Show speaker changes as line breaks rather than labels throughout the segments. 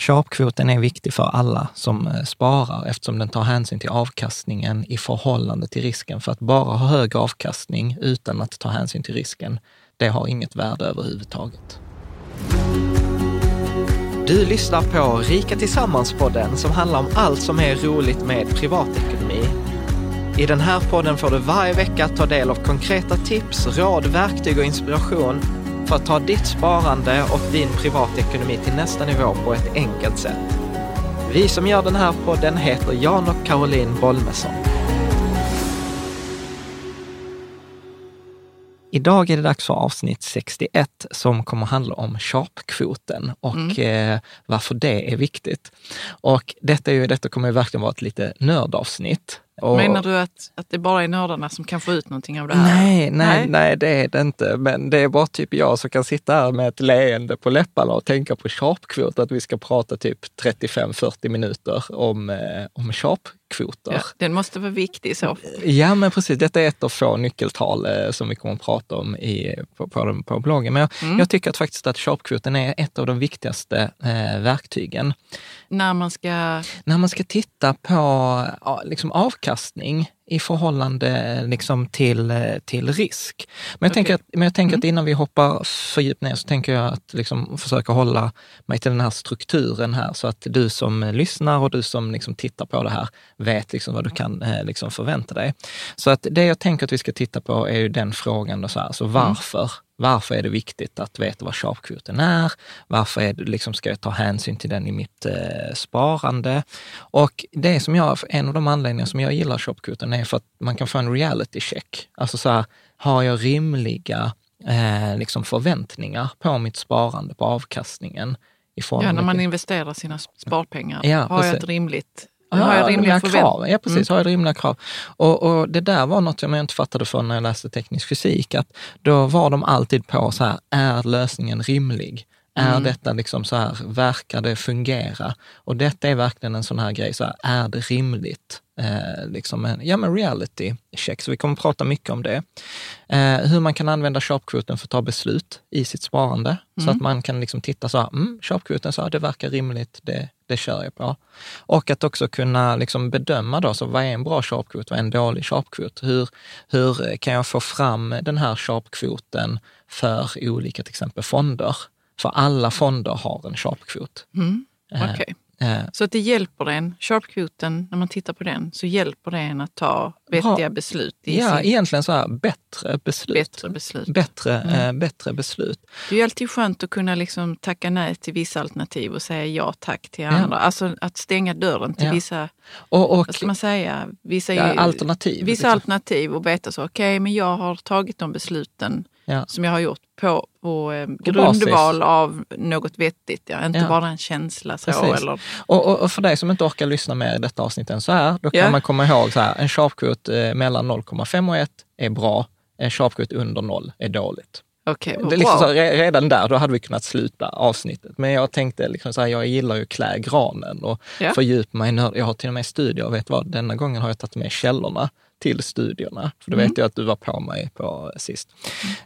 Sharpkvoten är viktig för alla som eh, sparar eftersom den tar hänsyn till avkastningen i förhållande till risken. För att bara ha hög avkastning utan att ta hänsyn till risken, det har inget värde överhuvudtaget. Du lyssnar på Rika Tillsammans-podden som handlar om allt som är roligt med privatekonomi. I den här podden får du varje vecka ta del av konkreta tips, råd, verktyg och inspiration för att ta ditt sparande och din privatekonomi till nästa nivå på ett enkelt sätt. Vi som gör den här podden heter Jan och Caroline Bolmesson. Idag är det dags för avsnitt 61 som kommer att handla om sharpkvoten och eh, varför det är viktigt. Och detta, är ju, detta kommer verkligen vara ett lite nördavsnitt. Och,
Menar du att, att det bara är nördarna som kan få ut någonting av det här?
Nej, nej, nej, det är det inte. Men det är bara typ jag som kan sitta här med ett leende på läpparna och tänka på sharpkvot, att vi ska prata typ 35-40 minuter om, eh, om sharpkvoter.
Ja, den måste vara viktig i så.
Ja, men precis. Detta är ett av få nyckeltal eh, som vi kommer att prata om i, på, på, på bloggen. Men jag, jag tycker att faktiskt att sharpkvoten är ett av de viktigaste eh, verktygen.
När man ska...
När man ska titta på liksom avkastning i förhållande liksom till, till risk. Men jag
Okej.
tänker, att, men jag tänker att innan vi hoppar för djupt ner så tänker jag att liksom försöka hålla mig till den här strukturen här så att du som lyssnar och du som liksom tittar på det här vet liksom vad du kan eh, liksom förvänta dig. Så att det jag tänker att vi ska titta på är ju den frågan då så här, så varför? Varför är det viktigt att veta vad sharpkvoten är? Varför är det, liksom, ska jag ta hänsyn till den i mitt eh, sparande? Och det som jag, en av de anledningar som jag gillar sharpkvoten är för att man kan få en reality check. Alltså så här, har jag rimliga eh, liksom förväntningar på mitt sparande, på avkastningen? I
Ja,
förhållande
när man investerar sina sparpengar.
Ja,
har jag ett rimligt...
Ja,
har jag rimliga
krav. Ja, precis. Har jag rimliga krav? Och, och det där var något jag inte fattade för när jag läste teknisk fysik, att då var de alltid på så här, är lösningen rimlig? Är detta liksom så här, verkar det fungera? Och detta är verkligen en sån här grej, så här, är det rimligt? Eh, liksom en, ja men reality check, så vi kommer prata mycket om det. Eh, hur man kan använda sharpkvoten för att ta beslut i sitt sparande, så att man kan liksom titta så här, mm, sharpkvoten, så här, det verkar rimligt, det, det kör jag på. Och att också kunna liksom bedöma då, så vad är en bra sharpkvot, vad är en dålig sharpkvot? Hur, hur kan jag få fram den här sharpkvoten för olika till exempel fonder? För alla fonder har en sharpkvot. Eh,
Okej.
eh,
Så att det hjälper en, sharpkvoten, när man tittar på den, så hjälper det en att ta vettiga
Ja.
beslut i
Ja,
sin
egentligen så här bättre beslut.
bättre beslut.
Bättre, eh, bättre beslut.
Det är ju alltid skönt att kunna liksom tacka nej till vissa alternativ och säga ja tack till andra. Alltså att stänga dörren till
Ja.
vissa,
Och, och
vad ska man säga, vissa,
ja, alternativ.
vissa
liksom.
alternativ och veta så, okej men jag har tagit de besluten
Ja.
som jag har gjort på, på eh, grundval av något vettigt. Ja. Inte
Ja.
bara en känsla så. Eller,
Och, och, och för dig som inte orkar lyssna mer i detta avsnitt än så här, då kan
Ja.
man komma ihåg så här, en sharpkvot eh, mellan 0,5 och 1 är bra, en sharpkvot under 0 är dåligt.
Okej,
Det är liksom så, redan där, då hade vi kunnat sluta avsnittet. Men jag tänkte, liksom så här, jag gillar ju klä granen och
Ja.
fördjupa mig. i Jag har till och med studier, vet vad, denna gången har jag tagit med källorna till studierna. För det
Mm.
vet jag att du var på mig på sist.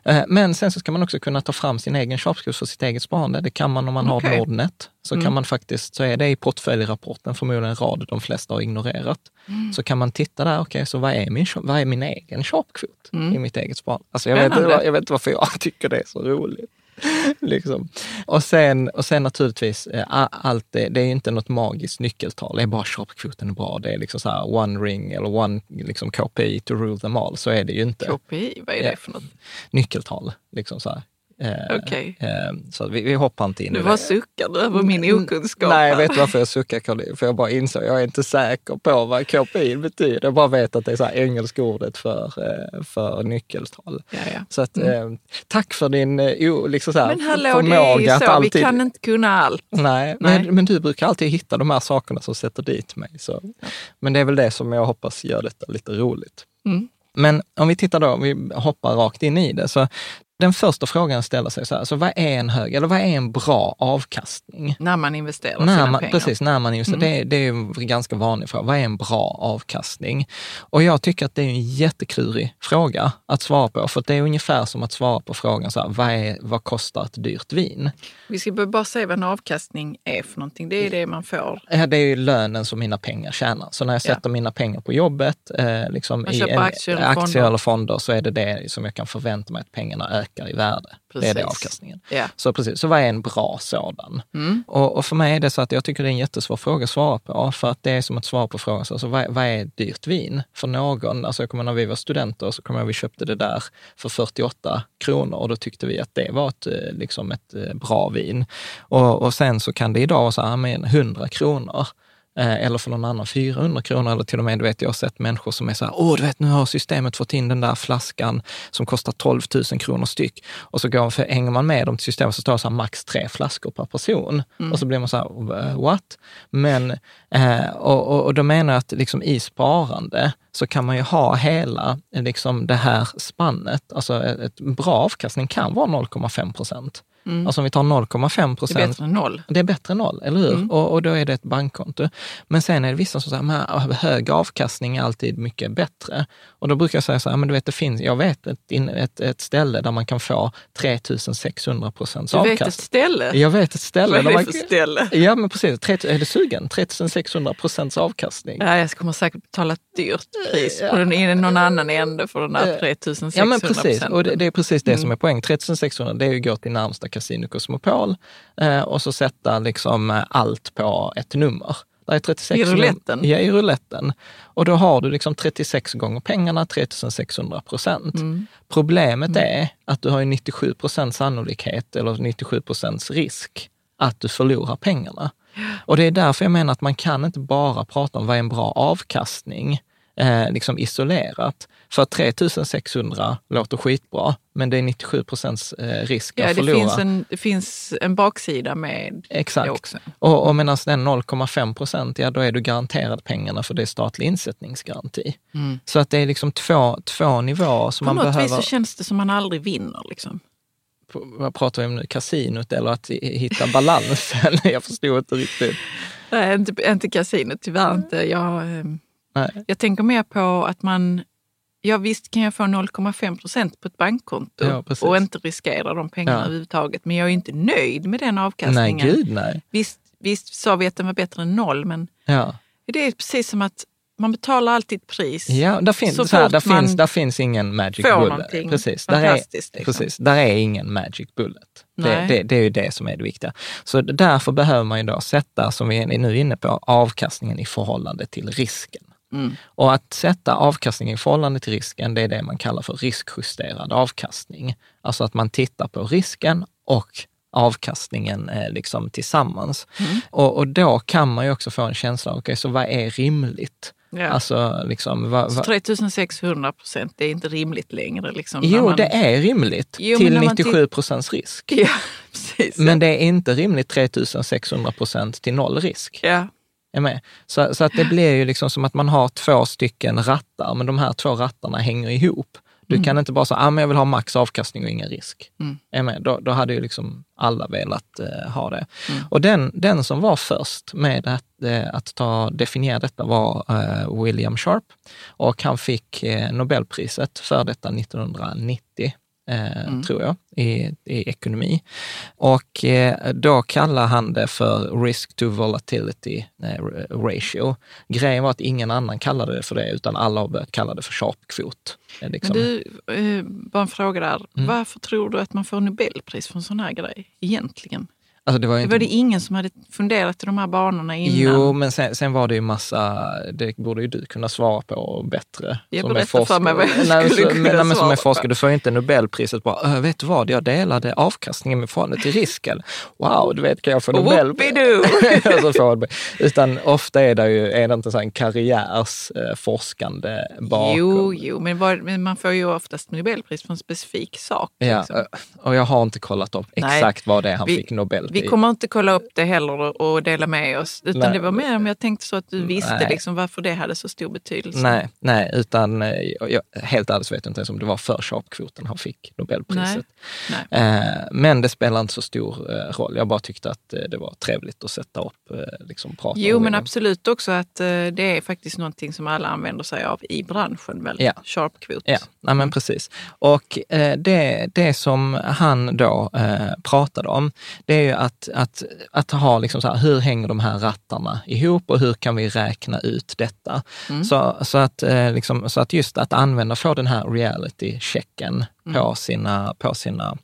Eh, Men sen så ska man också kunna ta fram sin egen sharpskurs för sitt eget sparande. Det kan man om man
Okej.
har Nordnet. Så
Mm.
kan man faktiskt, så är det i portföljrapporten, förmodligen en rad de flesta har ignorerat.
Mm.
Så kan man titta där, okej, så vad är min, vad är min egen sharpkvot i mitt eget sparande? Alltså jag, vet,
Mm.
Jag vet inte varför jag tycker det är så roligt. liksom. och, sen, och sen naturligtvis, eh, allt det, det är inte något magiskt nyckeltal, det är bara köpkvoten är bra. Det är liksom så här one ring eller one liksom KPI to rule them all. Så är det ju inte.
KPI, vad är
Ja.
det för något?
Nyckeltal, liksom så här. Eh,
Okej.
eh, så vi, vi hoppar inte in
Du
i
bara
det.
du över min okunskap.
Nej, vet varför jag suckar Caroline, för jag bara insåg, jag är inte säker på vad KPI betyder. Jag bara vet att det är så här engelska ordet för, eh, för nyckeltal. Så att, eh, tack för din o- liksom så här,
Men hallå, det är
förmåga
ju
att
så.
alltid...
Vi kan inte kunna allt.
Nej,
Nej.
Men, men du brukar alltid hitta de här sakerna som sätter dit mig. Så. Men det är väl det som jag hoppas gör detta lite roligt.
Mm.
Men om vi tittar då, om vi hoppar rakt in i det. Så den första frågan ställer sig så här, så vad är en hög, eller vad är en bra avkastning?
När man investerar
När
sina
man,
pengar.
precis, när man investerar. Det, det är en ganska vanlig fråga. Vad är en bra avkastning? Och jag tycker att det är en jätteklurig fråga att svara på. För att det är ungefär som att svara på frågan, så här, vad, är, vad kostar ett dyrt vin?
Vi ska bara säga vad en avkastning är för någonting. Det är det man får.
Ja, det är ju lönen som mina pengar tjänar. Så när jag
Ja.
sätter mina pengar på jobbet, eh, liksom i en,
aktier eller
aktier eller fonder, så är det det som jag kan förvänta mig att pengarna ökar i värde. Det är det
Precis.
avkastningen.
Ja.
Så precis, så vad är en bra sådan?
Mm.
Och, och för mig är det så att jag tycker det är en jättesvår fråga att svara på, för att det är som att svara på frågan, så, alltså, vad, vad är dyrt vin? För någon, alltså jag kommer när vi var studenter så kommer jag vi köpte det där för 48 kronor och då tyckte vi att det var ett, eh, liksom ett eh, bra vin. Och, och sen så kan det idag vara så här, men 100 kronor. Eh, Eller för någon annan 400 kronor eller till och med, du vet, jag har sett människor som är så här, åh, du vet, nu har systemet fått in den där flaskan som kostar 12 000 kronor styck. Och så går, för hänger man med dem till systemet så står det så här, max tre flaskor per person. Och så blir man så här, "Eh, what? Men, eh, och, och, och då menar jag att liksom i sparande så kan man ju ha hela liksom det här spannet. Alltså ett, ett bra avkastning kan vara 0,5 procent. Alltså om vi tar 0,5
Det är
procent.
bättre än noll.
Det är bättre än noll, eller hur?
Mm.
Och, och då är det ett bankkonto. Men sen är det vissa som säger att hög avkastning är alltid mycket bättre. Och då brukar jag säga så här, men du vet, det finns, jag vet ett, ett, ett ställe där man kan få 3600 procents
Du vet ett
avkastning.
ställe.
Jag vet ett ställe.
Vad är det
man,
för ställe?
Ja, men precis. 30, är du sugen? 3600 procents avkastning.
Ja, jag kommer säkert betala ett dyrt pris på den, i någon annan ände för den där 3600
Ja, men precis. Och det, det är precis det som
Mm.
är poäng. 3600, det är ju att gå till närmsta Casino Cosmopol eh, och så sätta liksom eh, allt på ett nummer. Det är 36
I rouletten?
Ja, i rouletten. Och då har du liksom 36 gånger pengarna, 3600 procent.
Mm.
Problemet är att du har ju 97 procents sannolikhet eller 97 procents risk att du förlorar pengarna. Och det är därför jag menar att man kan inte bara prata om vad är en bra avkastning, eh, liksom isolerat. För att 3600 låter skitbra, men det är 97 procents eh, risk
Ja,
att
det
förlora.
finns, en, det finns en baksida med
Exakt.
det också.
Och, och medan den 0,5 procent, ja då är du garanterad pengarna för det är statlig insättningsgaranti. Så att det är liksom två, två nivåer som
Mm. På
man
något
behöver...
vis så känns det som man aldrig vinner. Liksom.
på- vad pratar vi om nu, kasinot eller att hitta balansen? Jag förstod inte riktigt.
Nej, inte, inte kasinot, tyvärr inte. Jag, ehm,
Nej.
jag tänker mer på att man... Ja, visst kan jag få 0,5 procent på ett bankkonto
Ja,
och inte riskera de pengarna
Ja.
överhuvudtaget. Men jag är inte nöjd med den
Nej,
avkastningen.
gud nej.
Visst, visst sa vi att den var bättre än noll, men
Ja,
det är precis som att man betalar alltid ett pris.
ja där, finns,
Så
här, där, finns, där finns ingen magic bullet. Precis, där är,
liksom.
precis, där är ingen magic bullet. Det,
Nej.
det, det är ju det som är det viktiga. Så därför behöver man ju då sätta, som vi är nu inne på, avkastningen i förhållande till risken.
Mm.
Och att sätta avkastningen i förhållande till risken, det är det man kallar för riskjusterad avkastning. Alltså att man tittar på risken och avkastningen eh, liksom tillsammans.
Mm.
Och, och då kan man ju också få en känsla av, okej, så vad är rimligt?
Ja.
Alltså, liksom, vad,
Så
vad,
3600 procent, det är inte rimligt längre. Liksom,
jo,
man...
det är rimligt
Jo,
till
när man
97 procents risk.
Ja, precis.
Men det är inte rimligt 3600 procent till noll risk.
ja.
Är med? Så, så att det blir ju liksom som att man har två stycken rattar, men de här två rattarna hänger ihop. Du kan inte bara säga, ah, men jag vill ha max avkastning och ingen risk.
Mm.
Är med? Då, då hade ju liksom alla velat eh, ha det. Och den, den som var först med att, eh, att ta, definiera detta var eh, William Sharp. Och han fick eh, Nobelpriset för detta 1990. Eh, tror jag, i, i ekonomi. Och eh, då kallar han det för risk to volatility eh, ratio. Grejen var att ingen annan kallade det för det, utan alla har börjat kalla det för sharpkvot.
Liksom. Men du, eh, bara en fråga där. Mm. Varför tror du att man får Nobelpris för en sån här grej egentligen?
Alltså det var, inte...
var det ingen som hade funderat i de här banorna innan?
Jo, men sen, sen var det ju massa, det borde ju du kunna svara på bättre.
Jag berätta för mig vad jag
nej,
skulle så, kunna
men, men,
Som
är forskare, du får ju inte Nobelpriset bara, vet du vad, jag delade avkastningen med förhållande till risken. Wow, du vet, kan jag få Nobelpris? Utan ofta är det ju, är det inte så en karriärsforskande eh, bakom.
Jo, jo, men, var, men, man får ju oftast Nobelpris för en specifik sak.
Ja, liksom. och jag har inte kollat upp exakt nej, vad det är han vi, fick Nobel
vi kommer inte kolla upp det heller och dela med oss. Utan nej. det var mer om jag tänkte så att du visste liksom varför det hade så stor betydelse.
Nej, nej utan eh, jag, helt ärligt vet jag inte ens om det var för sharpkvoten han fick Nobelpriset. Nej. Nej. Eh, men det spelar inte så stor eh, roll. Jag bara tyckte att det var trevligt att sätta upp, liksom prata
Jo, men absolut också att det är faktiskt någonting som alla använder sig av i branschen, väl? Ja. Sharpkvot.
Ja, nej, men precis. Och det, det som han då pratade om, det är ju att, att, att ha liksom så här, hur hänger de här rattarna ihop och hur kan vi räkna ut detta? Mm. Så, så, att, eh, liksom, så att just att använda, få den här reality-checken mm. på sina, på sina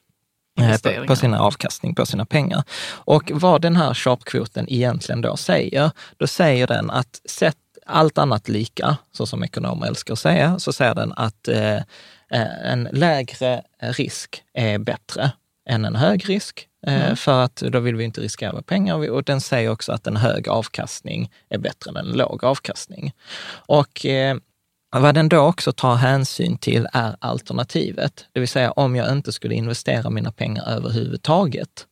eh, på sina avkastning, på sina pengar. Och vad den här sharpkvoten egentligen då säger, då säger den att sätt allt annat lika, så som ekonomer älskar att säga, så säger den att eh, eh en lägre risk är bättre än en hög risk Eh, mm. För att då vill vi inte riskera pengar och den säger också att en hög avkastning är bättre än en låg avkastning. Och eh, vad den då också tar hänsyn till är alternativet. Det vill säga om jag inte skulle investera mina pengar överhuvudtaget,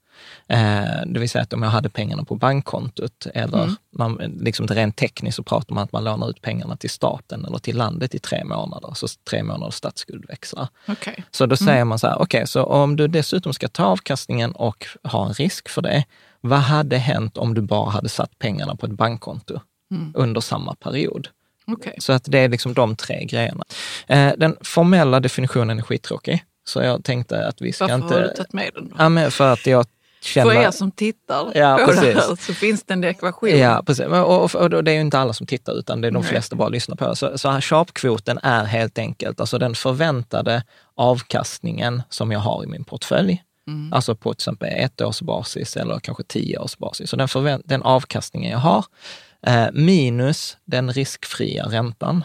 Eh, det vill säga att om jag hade pengarna på bankkontot eller mm. man, liksom rent tekniskt så pratar man att man lånar ut pengarna till staten eller till landet i tre månader, så tre månaders statsskuldväxlar.
Okay.
Så då mm. säger man så här, okej, okay, så om du dessutom ska ta avkastningen och ha en risk för det, vad hade hänt om du bara hade satt pengarna på ett bankkonto mm. under samma period?
Okay.
Så att det är liksom de tre grejerna. Eh, den formella definitionen är skittråkig. Så jag tänkte att vi ska
Varför
inte...
Varför har du tagit med den?
Ja, men för att jag
känna... För er som tittar ja, på precis. det här så finns det en ekvation.
Ja, precis. Och, och, och, det är ju inte alla som tittar, utan det är de Nej. flesta bara lyssnar på. Så, så sharpkvoten är helt enkelt alltså den förväntade avkastningen som jag har i min portfölj. Mm. Alltså på till exempel ett års basis eller kanske tio års basis. Så den, förvänt, den avkastningen jag har eh, minus den riskfria räntan.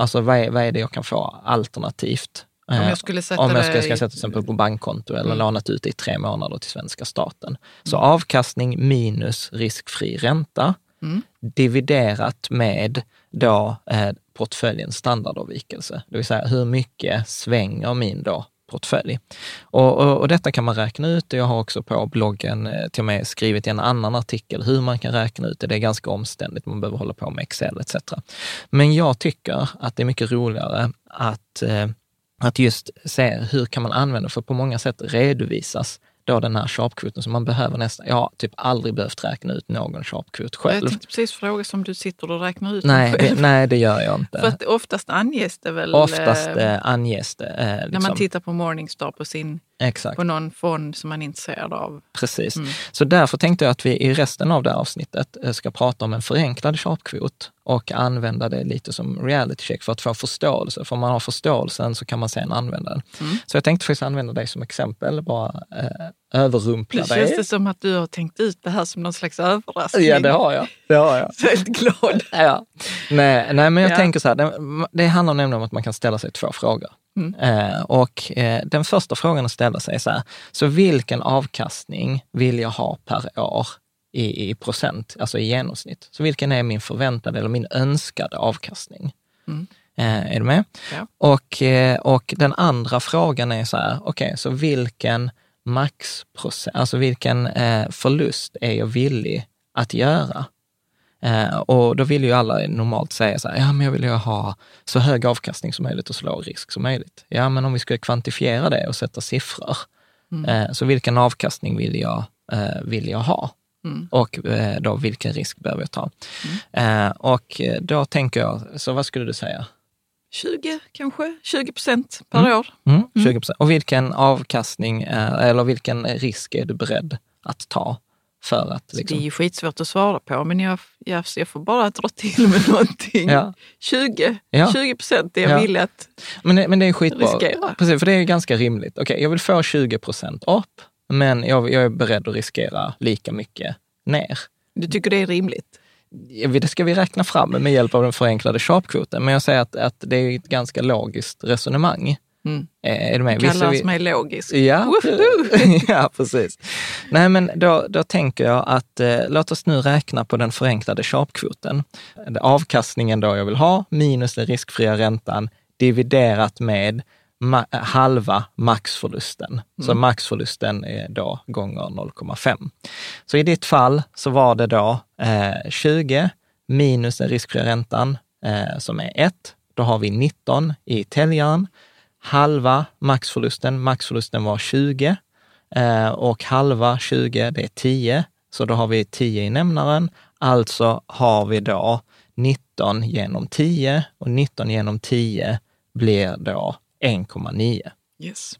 Alltså vad är, vad är det jag kan få alternativt
om jag skulle sätta,
om jag ska, ska sätta till exempel på bankkonto eller mm. lånat ut det i tre månader till svenska staten. Så mm. avkastning minus riskfri ränta mm. dividerat med då eh, portföljens standardavvikelse. Det vill säga hur mycket svänger min då portfölj. Och, och, och, detta kan man räkna ut. Jag har också på bloggen eh, till och med skrivit i en annan artikel hur man kan räkna ut det. Det är ganska omständigt, man behöver hålla på med Excel etc. Men jag tycker att det är mycket roligare att eh, att just se hur kan man använda, för på många sätt redovisas då den här sharpkvoten som man behöver nästan, jag har typ aldrig behövt räkna ut någon sharpkvot själv.
Jag tänkte precis fråga som du sitter och räknar ut
nej, själv. Det, nej, det gör jag inte.
För att oftast anges det väl?
Oftast eh, anges det. Eh,
liksom. När man liksom- tittar på Morningstar på sin
Exakt.
på någon fond som man är intresserad av.
Precis. Mm. Så därför tänkte jag att vi i resten av det här avsnittet eh, ska prata om en förenklad sharpkvot och använda det lite som reality check för att få förståelse. För om man har förståelsen så kan man sen använda den. Mm. Så jag tänkte faktiskt använda dig som exempel, bara eh, överrumpla
det
dig.
Det känns det som att du har tänkt ut det här som någon slags överraskning.
Ja, det har jag. Det har jag.
Så helt glad.
ja. nej, nej, men jag ja. tänker så här, det, det handlar nämligen om att man kan ställa sig två frågor. Mm. Eh, och eh, den första frågan att ställa sig är så här, så vilken avkastning vill jag ha per år i, i procent, alltså i genomsnitt? Så vilken är min förväntade eller min önskade avkastning? Mm. Eh, är du med? Ja. Och, och den andra frågan är så här, okej, okay, så vilken maxprocent, alltså vilken förlust är jag villig att göra? Eh, och då vill ju alla normalt säga så här, ja men jag vill ju ha så hög avkastning som möjligt och så låg risk som möjligt. Ja, men om vi skulle kvantifiera det och sätta siffror, mm. eh, så vilken avkastning vill jag, eh, vill jag ha? Mm. Och eh, då vilken risk behöver jag ta? Mm. Eh, och då tänker jag, så vad skulle du säga?
20 kanske, 20 procent per
Mm.
år.
Mm, 20 procent. Och vilken avkastning, eller vilken risk är du beredd att ta för att...
Det är
Liksom,
ju skitsvårt att svara på, men jag, jag, jag får bara dra till med någonting.
Ja.
20,
Ja.
20 procent är jag
Ja.
villig att...
men, det, men det är skitbra.
Riskera.
Precis, för det är ganska rimligt. Okej, jag vill få 20 procent upp, men jag, jag är beredd att riskera lika mycket ner.
Du tycker det är rimligt?
Det ska vi räkna fram med hjälp av den förenklade sharpkvoten, men jag säger att, att det är ett ganska logiskt resonemang.
Mm.
Eh, Är du med?
Kallas
vi-
mig logisk.
Ja, ja precis. Nej, men då, då tänker jag att eh, låt oss nu räkna på den förenklade sharpkvoten. Avkastningen då jag vill ha minus den riskfria räntan dividerat med ma- halva maxförlusten. Så maxförlusten är då gånger 0,5. Så i ditt fall så var det då eh, 20 minus den riskfria räntan eh, som är 1. Då har vi 19 i täljaren halva maxförlusten. Maxförlusten var 20 eh, och halva 20, det är 10. Så då har vi 10 i nämnaren. Alltså har vi då 19 genom 10 och 19 genom 10 blir då 1,9.
Yes.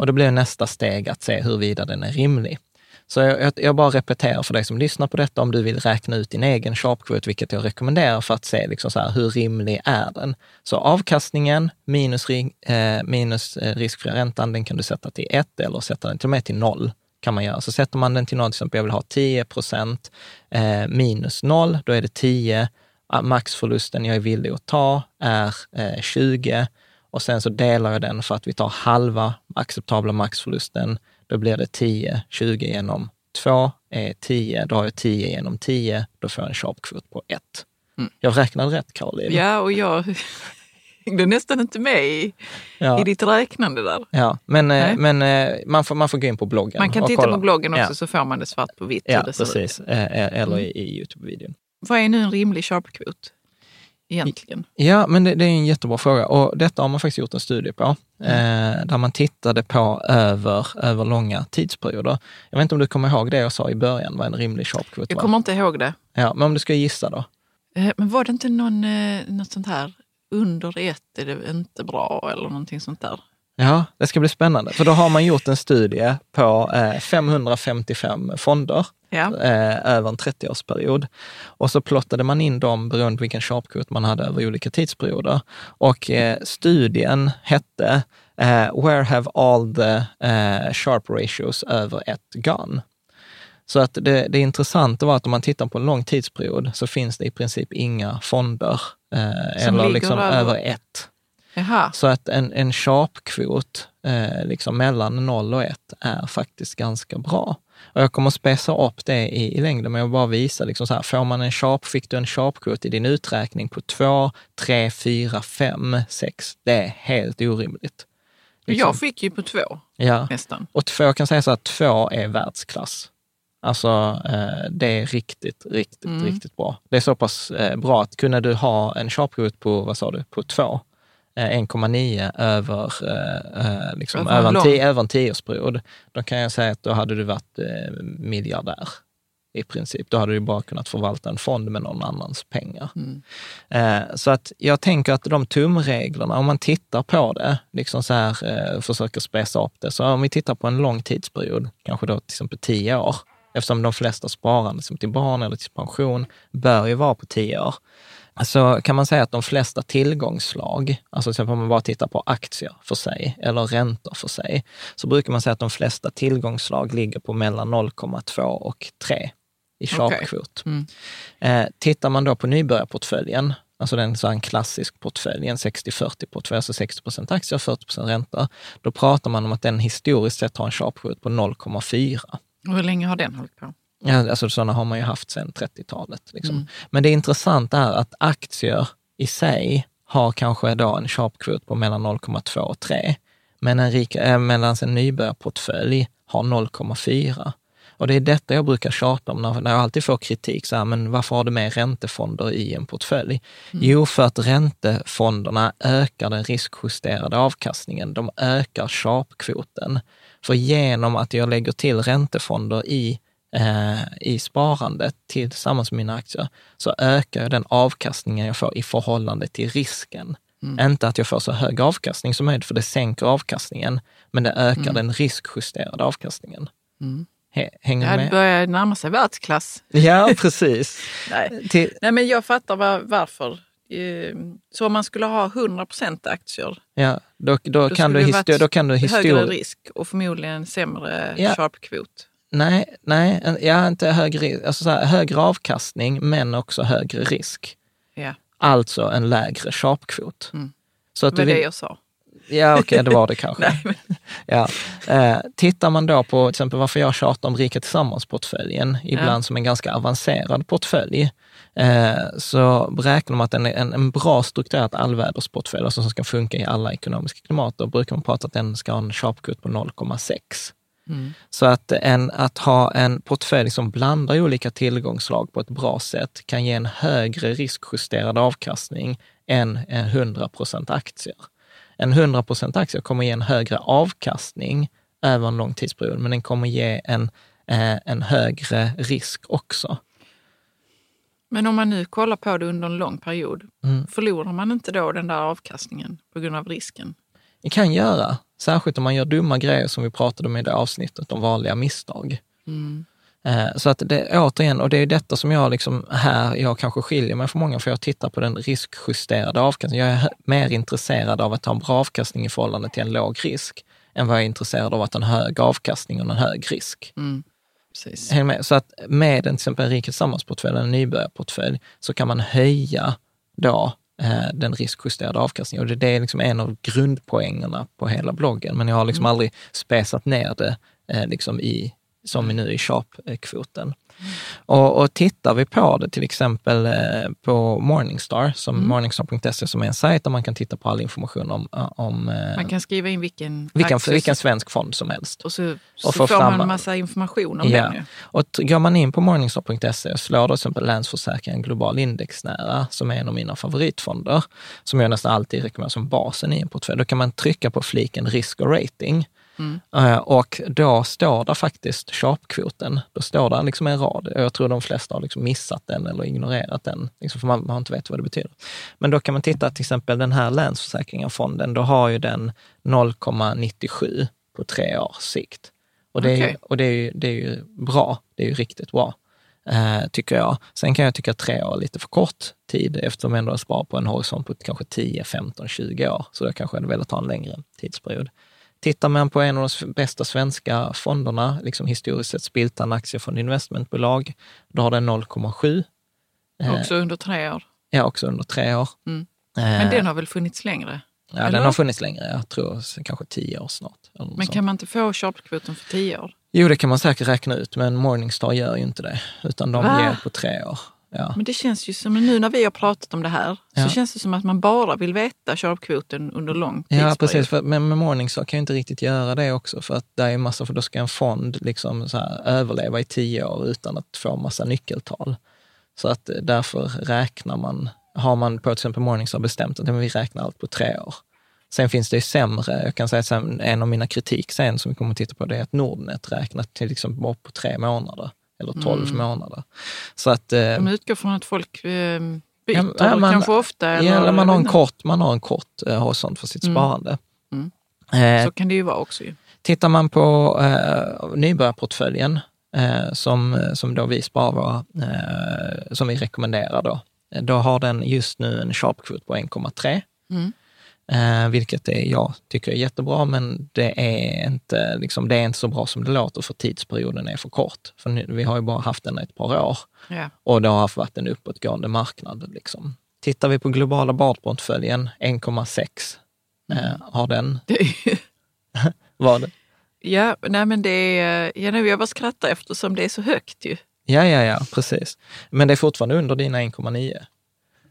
Och det blir nästa steg att se huruvida den är rimlig. Så jag, jag, bara repeterar för dig som lyssnar på detta, om du vill räkna ut din egen sharpkvot, vilket jag rekommenderar för att se liksom så här, hur rimlig är den. Så avkastningen minus, eh, minus eh, riskfria räntan, den kan du sätta till 1 eller sätta den till och med till 0 kan man göra. Så sätter man den till 0, till exempel jag vill ha 10 procent eh, minus 0, då är det 10. Ah, maxförlusten jag är villig att ta är eh, 20 och sen så delar jag den för att vi tar halva acceptabla maxförlusten. Då blir det 10, 20 genom 2 är 10. Då har jag 10 genom 10, då får jag en sharpkvot på 1. Jag räknade rätt, Caroline.
Ja, och jag hängde nästan inte med i,
Ja.
i ditt räknande där.
Ja, men, eh,
Nej.
men eh, man, får, man får gå in på bloggen.
Man kan titta
kolla.
på bloggen också
Ja,
så får man det svart på vitt
ja precis. Eh, Eller i, i Youtube-videon.
Vad är nu en rimlig sharpkvot egentligen?
Ja, men det, det är en jättebra fråga och detta har man faktiskt gjort en studie på,
Mm.
eh, där man tittade på över, över långa tidsperioder. Jag vet inte om du kommer ihåg det jag sa i början, vad en rimlig sharpkvot
Jag
var?
kommer inte ihåg det.
Ja, men om du ska gissa då?
Eh, Men var det inte någon, eh, något sånt här under ett är det inte bra eller någonting sånt där?
Ja, det ska bli spännande, för då har man gjort en studie på eh, 555 fonder
Ja.
eh, över en 30-årsperiod. Och så plottade man in dem beroende på vilken sharpkvot man hade över olika tidsperioder. Och eh, studien hette eh, Where have all the eh, sharp ratios över ett gone? Så att det, det intressanta var att om man tittar på en lång tidsperiod så finns det i princip inga fonder eh, eller liksom
över
ett.
Jaha.
Så att en, en sharp-kvot eh, liksom mellan 0 och 1 är faktiskt ganska bra. Och jag kommer att spesa upp det i, i längden, men jag bara visa, liksom så här, får man en sharp, fick du en sharp-kvot i din uträkning på 2, 3, 4, 5, 6, det är helt orimligt. Liksom.
Jag fick ju på två
Ja,
nästan.
och två kan säga så att två är världsklass. Alltså eh, det är riktigt, riktigt,
Mm.
riktigt bra. Det är så pass eh, bra att kunna du ha en sharpkvot på, vad sa du, på två, 1,9 över, eh, eh, liksom,
Över en
tio, över en tioårsperiod, då kan jag säga att då hade du varit eh, miljardär i princip. Då hade du bara kunnat förvalta en fond med någon annans pengar.
Mm.
Eh, Så att jag tänker att de tumreglerna, om man tittar på det, liksom så här, eh, försöker spesa upp det, så om vi tittar på en lång tidsperiod, kanske då till exempel tio år, eftersom de flesta sparande som till barn eller till pension bör ju vara på tio år, så kan man säga att de flesta tillgångsslag, alltså till exempel om man bara tittar på aktier för sig eller räntor för sig, så brukar man säga att de flesta tillgångsslag ligger på mellan 0,2 och 3 i sharpkvot.
Mm.
Eh, tittar man då på nybörjarportföljen, alltså den så en klassisk portfölj, en 60-40 portfölj, alltså 60 procent aktier och 40 procent räntor, då pratar man om att den historiskt sett har en sharpkvot på 0,4.
Och hur länge har den hållit på?
Ja, alltså sådana har man ju haft sedan 30-talet. Liksom.
Mm.
Men det intressanta är att aktier i sig har kanske då en sharpkvot på mellan 0,2 och 3, men en rik, äh, medan en nybörjarportfölj har 0,4. Och det är detta jag brukar tjata om när, när jag alltid får kritik. Så här, men varför har du med räntefonder i en portfölj? Jo, för att räntefonderna ökar den riskjusterade avkastningen. De ökar sharpkvoten. För genom att jag lägger till räntefonder i, eh, i sparandet tillsammans med mina aktier, så ökar den avkastningen jag får i förhållande till risken. Inte att jag får så hög avkastning som möjligt, för det sänker avkastningen, men det ökar den riskjusterade avkastningen. He- Hänger
Ja, det
med?
börjar närma sig världsklass.
Ja, precis.
Nej.
Till,
Nej, men jag fattar var, varför. Eh, Så om man skulle ha 100 aktier,
ja, då, då,
då
kan du
det
histo-
varit
då kan du
högre
historiskt...
risk och förmodligen sämre
Ja.
sharp-kvot.
Nej, nej, ja, inte högre, alltså så här, högre avkastning, men också högre risk.
Ja,
Alltså en lägre sharpkvot. Så att
det var det jag sa.
Ja, okej, det var det kanske.
Nej, men,
Ja. Eh, tittar man då på till exempel varför jag tjatar om Rika Tillsammans-portföljen, ibland
Ja.
som en ganska avancerad portfölj, eh, så beräknar man att en, en, en bra strukturerad allvädersportfölj, alltså som ska funka i alla ekonomiska klimat, då brukar man prata att den ska ha en sharpkvot på 0,6. Så att, en, att ha en portfölj som blandar olika tillgångsslag på ett bra sätt kan ge en högre riskjusterad avkastning än en 100% aktier. En 100% aktier kommer ge en högre avkastning över en lång tidsperiod, men den kommer ge en, eh, en högre risk också.
men om man nu kollar på det under en lång period,
Mm.
förlorar man inte då den där avkastningen på grund av risken?
Det kan göra, särskilt om man gör dumma grejer som vi pratade om i det avsnittet om vanliga misstag. Eh, Så att det återigen, och det är detta som jag liksom här, jag kanske skiljer mig från många, för jag tittar på den riskjusterade avkastningen. Jag är mer intresserad av att ha en bra avkastning i förhållande till en låg risk, än vad jag är intresserad av att ha en hög avkastning och en hög risk. Med? Så att med en, till exempel en Rikets sammansportfölj, en nybörjarportfölj, så kan man höja då den riskjusterade avkastningen. Och det, är liksom en av grundpoängerna på hela bloggen, men jag har liksom aldrig spesat ner det eh, liksom i, som nu i sharp-kvoten. Och, och tittar vi på det till exempel eh, på Morningstar, som Morningstar.se som är en sajt där man kan titta på all information om, om eh,
Man kan skriva in vilken,
vilken,
aktie
vilken svensk fond som helst.
och så, så
och få
får
fram-
man en massa information om den. Ju.
Och går man in på morningstar.se och slår då till exempel Länsförsäkringen Global Indexnära, som är en av mina favoritfonder, som jag nästan alltid rekommenderar som basen i en portfölj, då kan man trycka på fliken risk och rating. Eh, Och då står där faktiskt sharpkvoten. Då står där liksom en rad. Jag tror de flesta har liksom missat den eller ignorerat den, liksom för man, man inte vet vad det betyder. Men då kan man titta till exempel den här Länsförsäkringen-fonden, då har ju den 0,97 på tre års sikt. Och det är, ju,
Okej.
och det är, ju, det är ju bra. Det är ju riktigt bra, eh, tycker jag. Sen kan jag tycka att tre år är lite för kort tid eftersom jag ändå sparar på en horisont på kanske 10, 15, 20 år. Så då kanske jag hade velat ha en längre tidsperiod. Tittar man på en av de bästa svenska fonderna, liksom historiskt sett Spiltan Aktiefond Investmentbolag, då har den 0,7. Eh,
Också under tre år.
Ja, också under tre år.
Mm.
Eh,
Men den har väl funnits längre?
ja,
eller?
den har funnits längre, jag tror kanske tio år snart.
Men kan man inte få sharp-kvoten för tio år?
Jo, det kan man säkert räkna ut, men Morningstar gör ju inte det, utan de
Va?
ger på tre år. Ja.
Men det känns ju som, nu när vi har pratat om det här,
Ja.
så känns det som att man bara vill veta sharp-kvoten under lång
Ja,
tidsperiod.
precis. För, men med Morningstar kan ju inte riktigt göra det också, för att det är massa, för då ska en fond liksom så här, överleva i tio år utan att få massa nyckeltal. Så att eh, därför räknar man, har man på till exempel Morningstar bestämt att ja, vi räknar allt på tre år. Sen finns det ju sämre, jag kan säga sen, en av mina kritik sen som vi kommer att titta på, det är att Nordnet räknat till bara på tre månader eller tolv
Mm.
månader. Så att... eh,
De utgår från att folk eh, byter,
Ja, man-
kanske ofta. Eller,
ja, eller man har en kort, man har en kort eh, horisont för sitt
Mm.
sparande.
Mm.
Eh.
Så kan det ju vara också. Ju.
Tittar man på eh, nybörjarportföljen, eh, som, som då vi sparar, eh, som vi rekommenderar då, eh, då har den just nu en sharpkvot på 1,3.
Mm.
Eh, vilket är, jag tycker är jättebra, men det är, inte, liksom, det är inte så bra som det låter för tidsperioden är för kort. För nu, vi har ju bara haft den ett par år
Ja.
och det har varit en uppåtgående marknad. Liksom. Tittar vi på globala badportföljen, 1,6
Mm.
eh, har den. Var det?
ja, nej, men det är, ja, jag bara skrattar eftersom det är så högt ju.
Ja, ja, ja, precis. Men det är fortfarande under dina 1,9.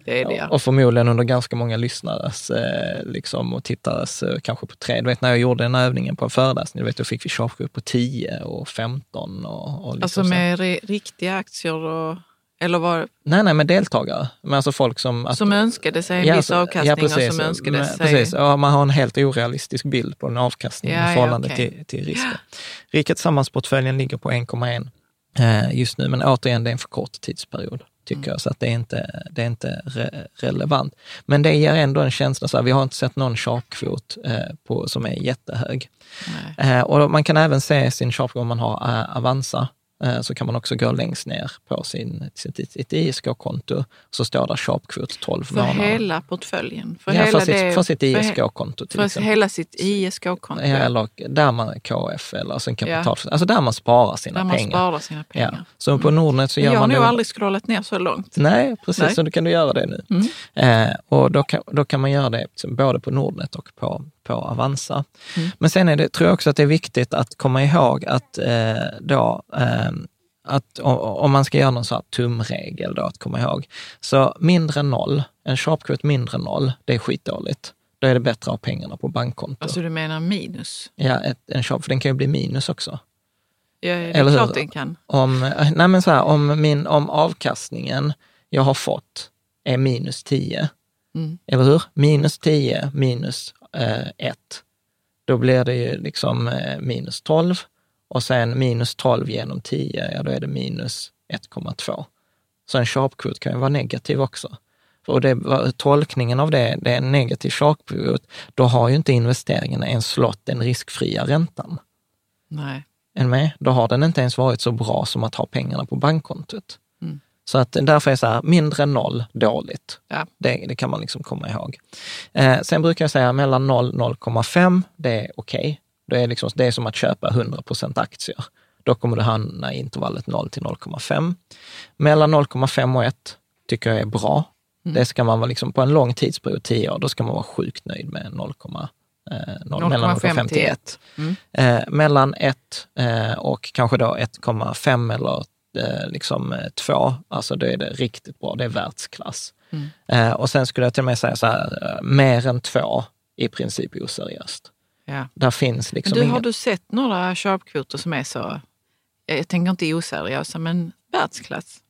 Det är det.
Och förmodligen under ganska många lyssnares eh, liksom, och tittares eh, kanske på tre. Du vet när jag gjorde den övningen på en föreläsning, du vet, då fick vi sharpkvot på 10 och 15. Och, och liksom
Alltså
så.
med re, riktiga aktier och, eller var,
Nej, nej, med deltagare. Men alltså folk som... Att,
som önskade sig en
Ja,
viss avkastning
ja, precis.
och som önskade
Men-
sig...
Precis, ja, man har en helt orealistisk bild på en avkastning
Ja,
i förhållande
ja, okej.
till, till risken. Rikets sammansportföljen ligger på 1,1 eh, just nu, men återigen, det är en för kort tidsperiod. Tycker jag, så att det är inte, det är inte re relevant. Men det ger ändå en känsla, så här, vi har inte sett någon sharpkvot eh, på, som är jättehög. Eh, och man kan även se sin sharpkvot om man har eh, Avanza, så kan man också gå längst ner på sin, sitt, sitt ISK-konto. Så står där sharpkvot 12
för
månader.
För hela portföljen?
För, ja, hela för, sitt, det, för sitt ISK-konto
till För exempel. hela sitt ISK-konto?
Ja, eller där man KF eller alltså kapital, ja. alltså där man sparar sina
där
pengar.
Sparar sina pengar. Ja.
Så på mm. Nordnet så gör
jag
man...
Jag har nog aldrig scrollat ner så långt.
Nej, precis. Nej. Så då kan du göra det nu. Mm. Eh, och då kan, då kan man göra det både på Nordnet och på, på Avanza. Mm. Men sen är det, tror jag också att det är viktigt att komma ihåg att eh, då, eh, att om man ska göra någon sån här tumregel då att komma ihåg, så mindre än noll, en sharpquote mindre än noll, det är skitdåligt. Då är det bättre att ha pengarna på bankkonto.
Alltså du menar minus?
Ja, ett, en sharp, för den kan ju bli minus också.
Ja, det är Eller klart hur? den kan.
Om, nej men så här, om, min, om avkastningen jag har fått är minus 10, mm. eller hur? Minus 10 minus 1, eh, då blir det ju liksom eh, minus 12 och sen minus 12 genom 10, ja då är det minus 1,2. Så en sharpkvot kan ju vara negativ också. Och det, tolkningen av det, det är en negativ sharpkvot, då har ju inte investeringen ens slått den riskfria räntan.
Nej.
Är med? Då har den inte ens varit så bra som att ha pengarna på bankkontot. Så att därför är så här, mindre än noll, dåligt. Ja. Det, det kan man liksom komma ihåg. Eh, sen brukar jag säga mellan 0 och 0,5, det är okej. Okay. Det är, liksom, det är som att köpa 100% aktier. Då kommer du hamna i intervallet 0 till 0,5. Mellan 0,5 och 1 tycker jag är bra. Mm. Det ska man vara liksom, på en lång tidsperiod, 10 år, då ska man vara sjukt nöjd med 0, eh, 0 mellan 0,5 till 1. Mm. Eh, mellan 1 eh, och kanske då 1,5 eller eh, liksom 2, eh, alltså då är det riktigt bra, det är världsklass. Mm. Eh, och sen skulle jag till och med säga så här, mer än 2 i princip oseriöst.
Ja.
Där finns liksom
men du,
inga...
Har du sett några sharpkvoter som är så, jag tänker inte oseriösa, men världsklass?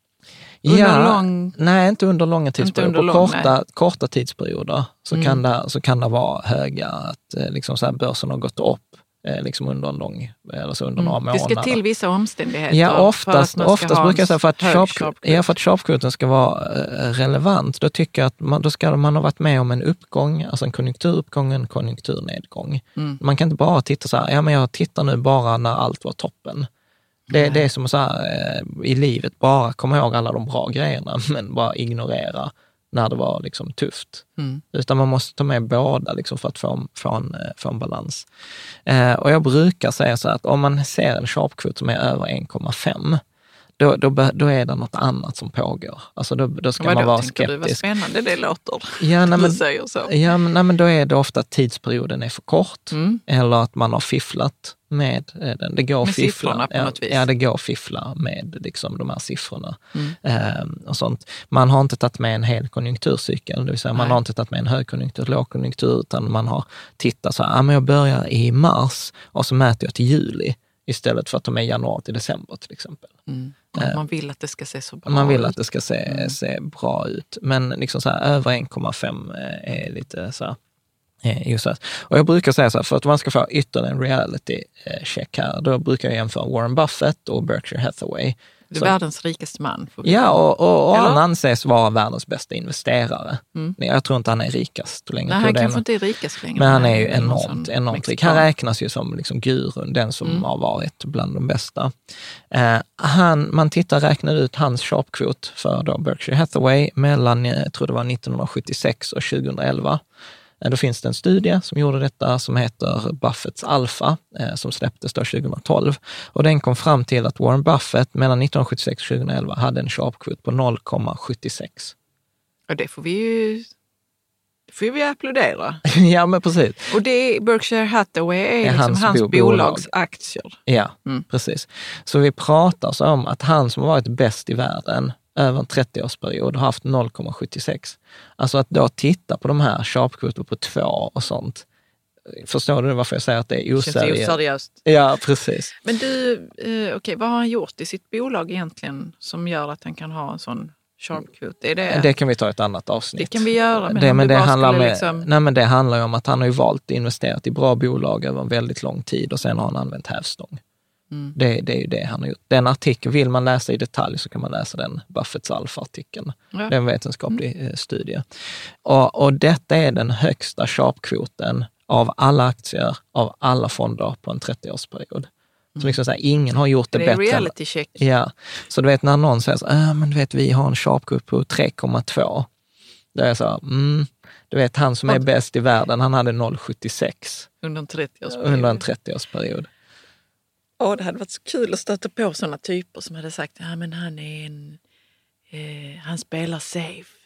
Under ja, lång... Nej, inte under långa tidsperioder. Under På korta, korta tidsperioder så, mm. kan det, så kan det vara höga, att eh, liksom så här, börsen har gått upp eh, liksom under en lång, eller så under mm. några månader.
Det ska till vissa omständigheter.
Ja, oftast, oftast brukar jag säga för att, sharp, ja, för att sharpkvoten ska vara eh, relevant, då tycker jag att man, då ska man ha varit med om en uppgång, alltså en konjunkturuppgång, en konjunkturnedgång. Mm. Man kan inte bara titta så här, ja men jag tittar nu bara när allt var toppen. Det, det är som så här, eh, i livet, bara komma ihåg alla de bra grejerna, men bara ignorera när det var liksom tufft. Mm. Utan man måste ta med båda liksom för att få en, få en, eh, få en balans. Eh, och jag brukar säga så att om man ser en sharpkvot som är över 1,5, då, då, då är det något annat som pågår. Alltså då, då ska Vadå, man vara skeptisk. Du, vad
spännande det låter.
Ja, nej, men,
du säger så.
Ja, men, nej, men då är det ofta att tidsperioden är för kort mm. eller att man har fifflat med eh, den. Det går
med
fiffla.
siffrorna på något vis?
Ja, det går att fiffla med liksom, de här siffrorna. Mm. Ehm, och sånt. Man har inte tagit med en hel konjunkturcykel, det vill säga Nej. man har inte tagit med en högkonjunktur, lågkonjunktur, utan man har tittat så här, ah, men jag börjar i mars och så mäter jag till juli istället för att ta med januari till december till exempel.
Mm. Man vill att det ska se så bra
Man vill
ut.
att det ska se, mm. se bra ut. Men liksom så här, över 1,5 eh, är lite så här, eh, Just det. Och jag brukar säga så här, för att man ska få ytterligare en reality eh, check här, då brukar jag jämföra Warren Buffett och Berkshire Hathaway.
Är världens rikaste man.
Ja, och, och, och han anses vara världens bästa investerare. Mm. Jag tror inte han är rikast längre.
Nej, han kanske inte är rikast längre.
Men han är ju enormt, enormt rik. Han räknas ju som liksom gurun, den som mm. har varit bland de bästa. Eh, han, man tittar, räknar ut hans sharpkvot för då Berkshire Hathaway mellan, jag tror det var 1976 och 2011. Eh, då finns det en studie som gjorde detta som heter Buffetts Alpha, eh, som släpptes då 2012. Och den kom fram till att Warren Buffett mellan 1976 och 2011 hade en sharpkvot på 0,76.
Och det får vi ju får vi applådera.
ja, men precis.
Och det är Berkshire Hathaway är, är liksom hans, hans bolagsaktier.
Ja, mm. precis. Så vi pratar så om att han som har varit bäst i världen över en 30-årsperiod har haft 0,76. Alltså att då titta på de här sharpkvoter på två och sånt. Förstår du varför jag säger att det är oseriöst?
oseriöst.
Ja, precis.
Men du, eh, okej, okay, vad har han gjort i sitt bolag egentligen som gör att han kan ha en sån sharpkvot? Är det...
det kan vi ta ett annat avsnitt.
Det kan vi göra.
Men det, men det, handlar med, liksom... nej, men det handlar om att han har ju valt att investera i bra bolag över en väldigt lång tid och sen har han använt hävstång.
Mm.
Det, det är ju det han har gjort. Den artikeln, vill man läsa i detalj så kan man läsa den Buffetts alfa-artikeln.
Ja.
Det är en vetenskaplig eh, studie. Och, och detta är den högsta sharpkvoten av alla aktier, av alla fonder på en 30-årsperiod. Så liksom så här, ingen har gjort det,
Mm. Det är
bättre.
reality check.
Ja, så du vet när någon säger så, äh, men du vet vi har en sharpkvot på 3,2. Då är jag så, mm, du vet han som är bäst i världen, han hade 0,76
Under en 30-årsperiod.
under en 30-årsperiod.
Åh, det hade varit så kul att stöta på sådana typer som hade sagt ja, men han är en... Eh, han spelar safe.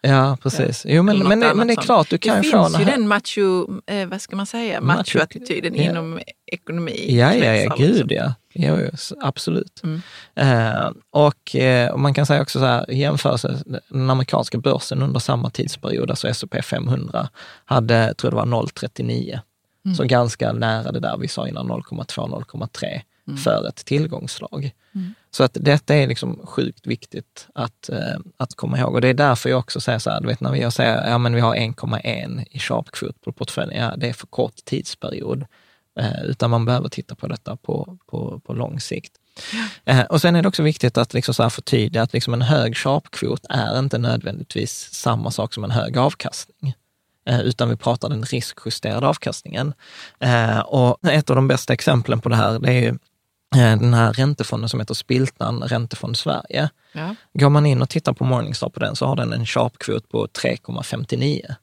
Ja, precis. Jo, men, men, men det är klart, du kan
det
ju få
finns ju den macho, eh, vad ska man säga,
Macho-
machoattityden
ja.
inom ekonomi.
Ja, ja, ja, gud
liksom.
ja. Jo, absolut.
Mm.
Eh, och, eh, och man kan säga också så här, jämförelse, den amerikanska börsen under samma tidsperiod, alltså S&P 500, hade, tror jag det var 0,39.
Mm.
Så ganska nära det där vi sa innan, 0,2-0,3
Mm.
för ett tillgångslag. Så att detta är liksom sjukt viktigt att, eh, att komma ihåg. Och det är därför jag också säger så här, du vet när jag säger ja, men vi har 1,1 i sharpkvot på portföljen, ja, det är för kort tidsperiod. Eh, utan man behöver titta på detta på, på, på lång sikt. Eh, och sen är det också viktigt att liksom så här förtydliga att liksom en hög sharpkvot är inte nödvändigtvis samma sak som en hög avkastning. Eh, utan vi pratar den riskjusterade avkastningen. Eh, och ett av de bästa exemplen på det här, det är ju eh, den här räntefonden som heter Spiltan Räntefond Sverige.
Ja.
Går man in och tittar på Morningstar på den så har den en sharpkvot på 3,59.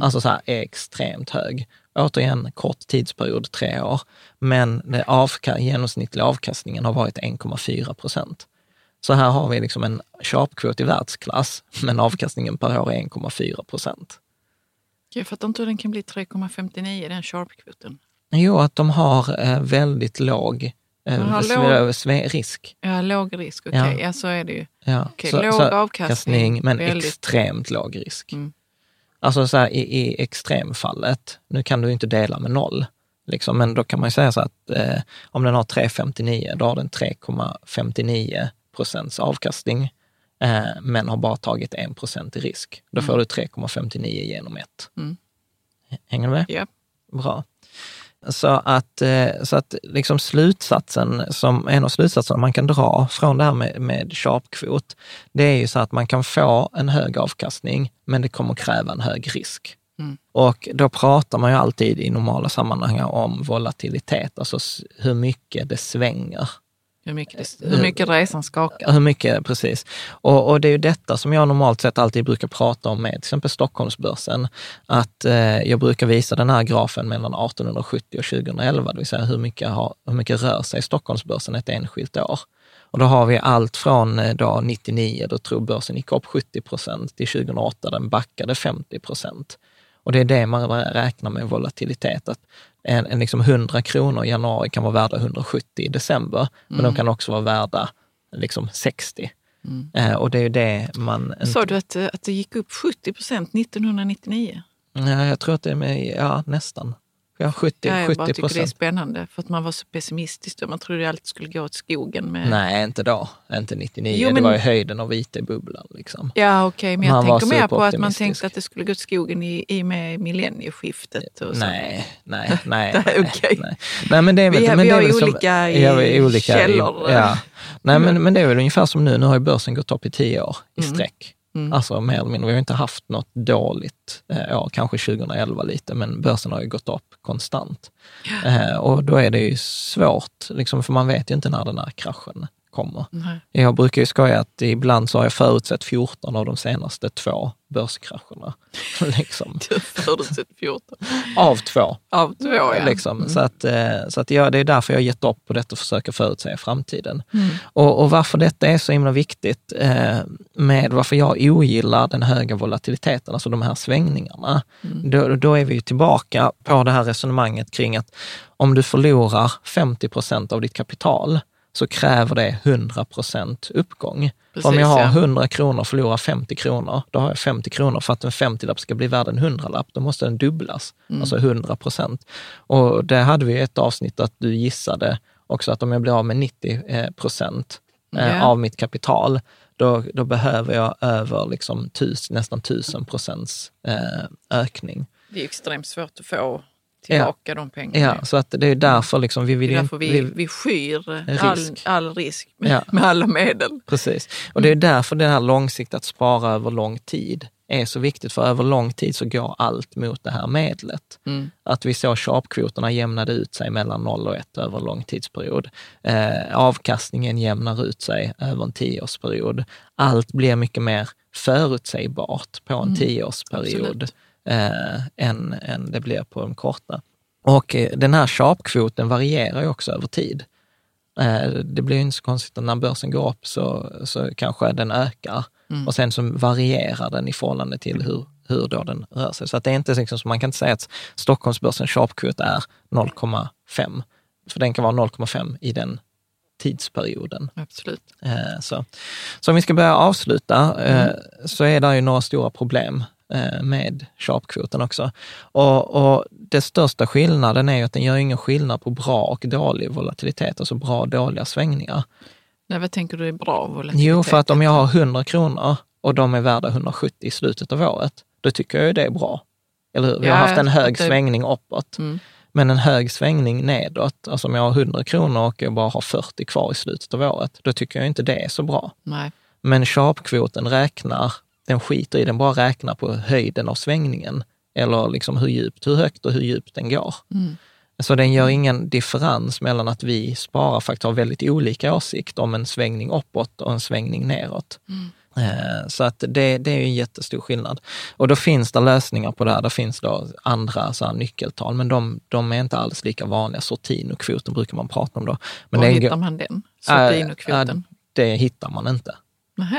Alltså så här extremt hög. Återigen, kort tidsperiod, tre år. Men det avka, genomsnittliga avkastningen har varit 1,4 procent. Så här har vi liksom en sharpkvot i världsklass, men avkastningen per år är 1,4 procent.
Jag fattar inte hur den kan bli 3,59 den sharpkvoten.
Jo, att de har eh, väldigt låg eh,
låg-
sve- risk.
Ja, låg risk, okej.
Ja.
Ja. så är det ju.
Ja,
Okej, låg avkastning,
men
väldigt-
extremt låg risk.
Mm.
Alltså så här, i, i extremfallet, nu kan du inte dela med noll, liksom, men då kan man ju säga så att eh, om den har 3,59, då har den 3,59 procents avkastning, eh, men har bara tagit 1 procent i risk. Då får du 3,59 genom 1.
Mm.
Hänger du med?
Ja.
Bra. Så att, eh, så att liksom slutsatsen, som en av slutsatserna man kan dra från det här med, med sharpkvot, det är ju så att man kan få en hög avkastning, men det kommer kräva en hög risk.
Mm.
Och då pratar man ju alltid i normala sammanhang om volatilitet, alltså hur mycket det svänger.
Hur mycket, hur mycket resan skakar.
Hur mycket, precis. Och, och det är ju detta som jag normalt sett alltid brukar prata om med till exempel Stockholmsbörsen. Att eh, jag brukar visa den här grafen mellan 1870 och 2011, det vill säga hur mycket, har, hur mycket rör sig Stockholmsbörsen ett enskilt år. Och då har vi allt från eh, då 99, då tror börsen gick upp 70 procent, till 2008, den backade 50 procent. Och det är det man räknar med volatilitet, att en, en liksom 100 kronor i januari kan vara värda 170 i december, men de kan också vara värda liksom 60. Eh, och det är det man...
Sa du att, eh, att det gick upp 70 procent 1999?
Ja, jag tror att det är med, ja nästan. Ja, 70,
Ja, jag bara
70
tycker det är spännande för att man var så pessimistisk då. Man trodde alltid skulle gå åt skogen med...
Nej, inte då. Inte 99.
Jo,
Det
men-
var ju höjden av IT-bubblan. Liksom.
Ja, okej, men jag
Man
tänker mer på att man tänkte att det skulle gå åt skogen i, i med millennieskiftet. Och.
Nej, nej, nej.
Det är
nej,
okej.
nej. nej, men det är väl,
Vi
men
vi
det är
har
som-
olika i-
ja, olika i-
källor.
Ja. Nej, men, men det är väl ungefär som nu. Nu har ju börsen gått upp i tio år i
Mm.
sträck. Alltså mer eller mindre. Vi har inte haft något dåligt eh, år, kanske 2011 lite, men börsen har ju gått upp konstant. Eh, och då är det ju svårt, liksom, för man vet ju inte när den här kraschen kommer.
Nej.
Jag brukar ju skoja att ibland så har jag förutsett 14 av de senaste två börskrascherna. liksom.
Du har förutsett 14
Av två.
av två. Ja.
Liksom. Så, att, eh, så att ja, det är därför jag har gett upp på detta och försöker förutsäga framtiden.
Mm.
Och, och varför detta är så himla viktigt, eh, med varför jag ogillar den höga volatiliteten, alltså de här svängningarna,
Mm.
då, då är vi ju tillbaka på det här resonemanget kring att om du förlorar 50 procent av ditt kapital, så kräver det 100 procent uppgång. För om
Precis,
jag har
ja.
100 kronor och förlorar 50 kronor, då har jag 50 kronor. För att en 50-lapp ska bli värd en 100-lapp, då måste den dubblas,
Mm.
alltså 100 procent. Och det hade vi ett avsnitt att du gissade också att om jag blir av med 90 eh, procent
Ja.
av mitt kapital, då, då behöver jag över liksom tus, nästan 1000 procents eh, ökning.
Det är extremt svårt att få tillbaka de pengarna.
Ja, så att det är därför liksom vi vill
det är därför
inte-
vi, vi skyr all
Risk.
all risk med,
Ja.
med alla medel.
Precis. Och det är därför det här långsiktigt att spara över lång tid är så viktigt, för över lång tid så går allt mot det här medlet.
Mm.
Att vi såg sharpkvoterna jämnade ut sig mellan 0 och 1 över en lång tidsperiod. Eh, avkastningen jämnar ut sig över en tioårsperiod. Allt blir mycket mer förutsägbart på en tioårsperiod
Absolut.
Eh, än, än det blir på en korta. Och eh, den här sharpkvoten varierar ju också över tid. Eh, Det blir ju inte så konstigt att när börsen går upp så, så kanske den ökar och sen så varierar den i förhållande till hur, hur då den rör sig. Så att det är inte liksom, så man kan inte säga att Stockholmsbörsen sharpkvot är 0,5, för den kan vara 0,5 i den tidsperioden.
Absolut.
Eh, Så, så om vi ska börja avsluta eh, så är det ju några stora problem med sharpkvoten också. Och, och det största skillnaden är ju att den gör ingen skillnad på bra och dålig volatilitet, alltså bra och dåliga svängningar.
Nej, vad tänker du är bra volatilitet?
Jo, för att om jag har 100 kronor och de är värda 170 i slutet av året, då tycker jag ju det är bra. Eller hur? Vi har
Ja,
haft en hög
det-
svängning uppåt.
Mm.
Men en hög svängning nedåt, alltså om jag har 100 kronor och jag bara har 40 kvar i slutet av året, då tycker jag inte det är så bra.
Nej.
Men sharpkvoten räknar, den skiter i, den bara räknar på höjden av svängningen. Eller liksom hur djupt, hur högt och hur djupt den går.
Mm.
Så den gör ingen differens mellan att vi sparar faktiskt har väldigt olika åsikt om en svängning uppåt och en svängning neråt. Eh, Så att det, det är en jättestor skillnad. Och då finns det lösningar på det här. Det finns då andra så nyckeltal, men de, de är inte alls lika vanliga. Sortino-kvoten brukar man prata om då. Men
Var hittar man den?
Äh,
Sortino-kvoten?
äh, det hittar man inte.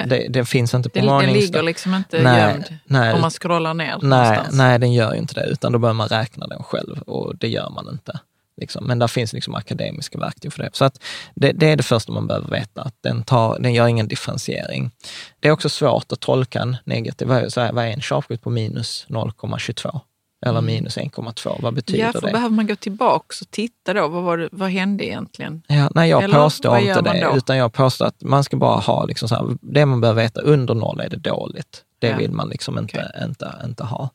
Det, det finns inte på
Den, den ligger liksom inte
Nej,
gömd
nej.
om man scrollar ner
Nej,
någonstans?
nej, den gör ju inte det, utan då börjar man räkna den själv och det gör man inte. Liksom. Men där finns liksom akademiska verktyg för det. Så att det, det är det första man behöver veta, att den, tar, den gör ingen differentiering. Det är också svårt att tolka en negativ, vad är, en sharpkvot på minus 0,22? Eller minus 1,2, vad betyder
Mm. Ja, för
det?
behöver man gå tillbaka och titta då? Vad, var det, vad hände egentligen?
Ja, nej, jag
Eller
påstår inte det,
då?
utan jag påstår att man ska bara ha, liksom så här, det man behöver veta, under noll är det dåligt. Det
Ja.
vill man liksom inte, inte, inte ha.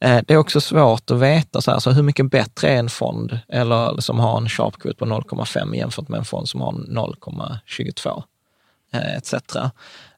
Eh, Det är också svårt att veta, så, här, så hur mycket bättre är en fond eller som har en sharpkvot på 0,5 jämfört med en fond som har 0,22 eh, Eh, etc.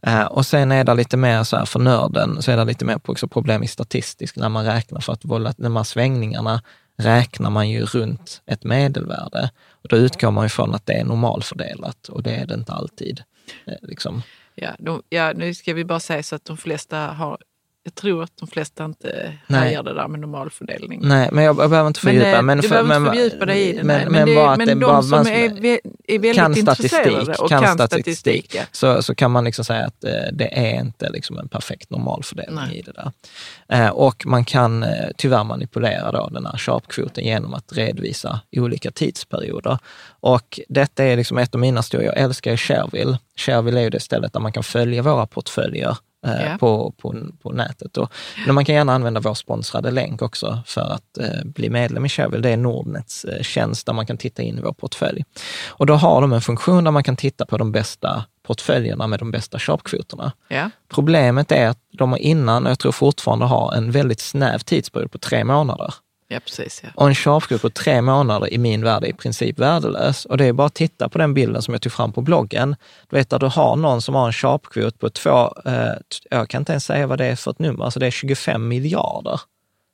Eh, och sen är det lite mer så här för nörden, så är det lite mer också problem i statistisk när man räknar för att volat- de här svängningarna räknar man ju runt ett medelvärde. Och då utgår man ifrån att det är normalfördelat och det är det inte alltid. Eh, liksom.
Ja, de, ja, nu ska vi bara säga så att de flesta har... Jag tror att de flesta inte hajar det där med normalfördelning.
Nej, men jag, jag behöver inte
Men,
fördjupa
eh,
men
du
för-
behöver inte
men-
fördjupa dig i det. nej.
Men,
Men, det,
bara att
men
det
de
bara-
som är, är väldigt
kan
intresserade
statistik,
och
kan
kan
statistik,
statistik.
så, så kan man liksom säga att eh, det är inte liksom en perfekt normalfördelning
Nej.
i det där. Eh, och man kan eh, tyvärr manipulera då den här sharpkvoten genom att redovisa olika tidsperioder. Och detta är liksom ett av mina stora, jag älskar ju Shareville. Shareville är ju det stället där man kan följa våra portföljer
Ja.
på, på, på nätet. Och, men man kan gärna använda vår sponsrade länk också för att eh, bli medlem i Shareville. Det är Nordnets eh, tjänst där man kan titta in i vår portfölj. Och då har de en funktion där man kan titta på de bästa portföljerna med de bästa sharpkvoterna.
Ja.
Problemet är att de har innan, och jag tror fortfarande har, en väldigt snäv tidsperiod på tre månader.
Ja, precis. Ja.
Och en sharpkvot på tre månader i min värld är i princip värdelös. Och det är bara att titta på den bilden som jag tog fram på bloggen. Du vet att du har någon som har en sharpkvot på två, eh, jag kan inte ens säga vad det är för ett nummer, alltså det är 25 miljarder.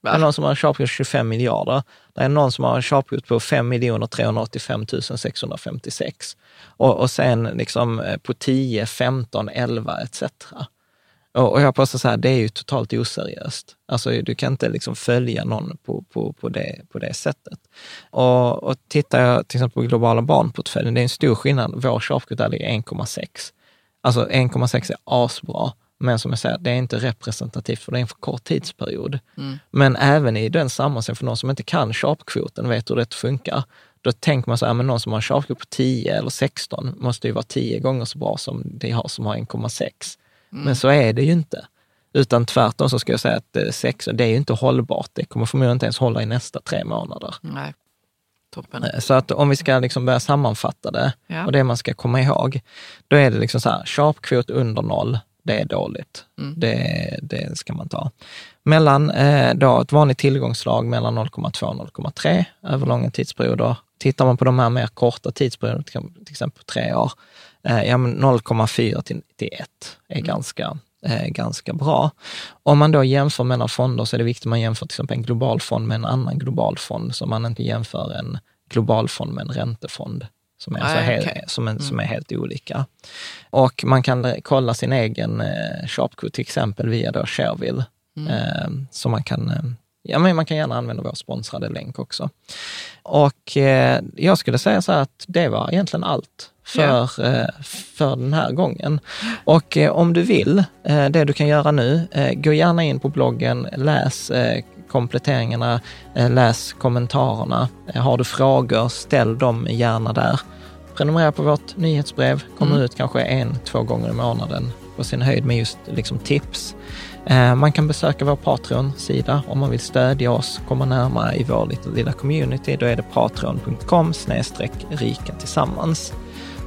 Det är någon som har en sharpkvot på 25 miljarder. Det är någon som har en sharpkvot på 5 385 656. Och, och sen liksom eh, på 10, 15, 11 etc. Och, jag påstår så här, det är ju totalt oseriöst. Alltså du kan inte liksom följa någon på, på, på, det, på det sättet. Och, och tittar jag till exempel på globala barnportföljen, det är en stor skillnad. Vår där ligger 1,6. Alltså 1,6 är asbra, men som jag säger, det är inte representativt för det är en för kort tidsperiod. Men även i den sammansättningen, för någon som inte kan sharpkvoten, vet hur det funkar, då tänker man så här, men någon som har en sharpkvot på 10 eller 16 måste ju vara 10 gånger så bra som det har som har 1,6. Men så är det ju inte. Utan tvärtom så ska jag säga att eh, 6, det är ju inte hållbart. Det kommer förmodligen inte ens hålla i nästa tre månader.
Nej. Toppen.
Eh, Så att om vi ska liksom börja sammanfatta det
Ja.
och det man ska komma ihåg, då är det liksom så här, sharpkvot under noll, det är dåligt. Mm. Det, det ska man ta. Mellan eh, då ett vanligt tillgångslag mellan 0,2 och 0,3 över långa tidsperioder. Tittar man på de här mer korta tidsperioderna, till exempel tre år, ja, 0,4 till, till 1 är mm. ganska, eh, ganska bra. Om man då jämför mellan fonder så är det viktigt att man jämför till exempel en global fond med en annan global fond, så man inte jämför en global fond med en räntefond som är, ah, okay. helt, som, är, mm. som är helt olika. Och man kan kolla sin egen eh, Sharpco till exempel via då Shareville. Mm. Eh, så man kan, eh, ja, men man kan gärna använda vår sponsrade länk också. Och eh, jag skulle säga så här att det var egentligen allt för, ja. Eh, för den här gången. Och eh, om du vill, det du kan göra nu, gå gärna in på bloggen, läs kompletteringarna, eh, läs kommentarerna. Eh, har du frågor, ställ dem gärna där. Prenumerera på vårt nyhetsbrev, kommer mm. ut kanske en, två gånger i månaden på sin höjd med just liksom tips. Eh, man kan besöka vår Patreon-sida om man vill stödja oss, komma närmare i vår lilla, lilla community. Då är det patreon.com rika tillsammans.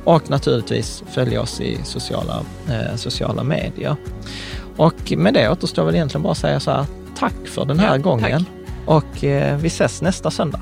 Och naturligtvis följa oss i sociala, eh, sociala medier. Och med det återstår väl egentligen bara att säga så här, tack för den här ja, gången. Tack. Och eh, vi ses nästa söndag.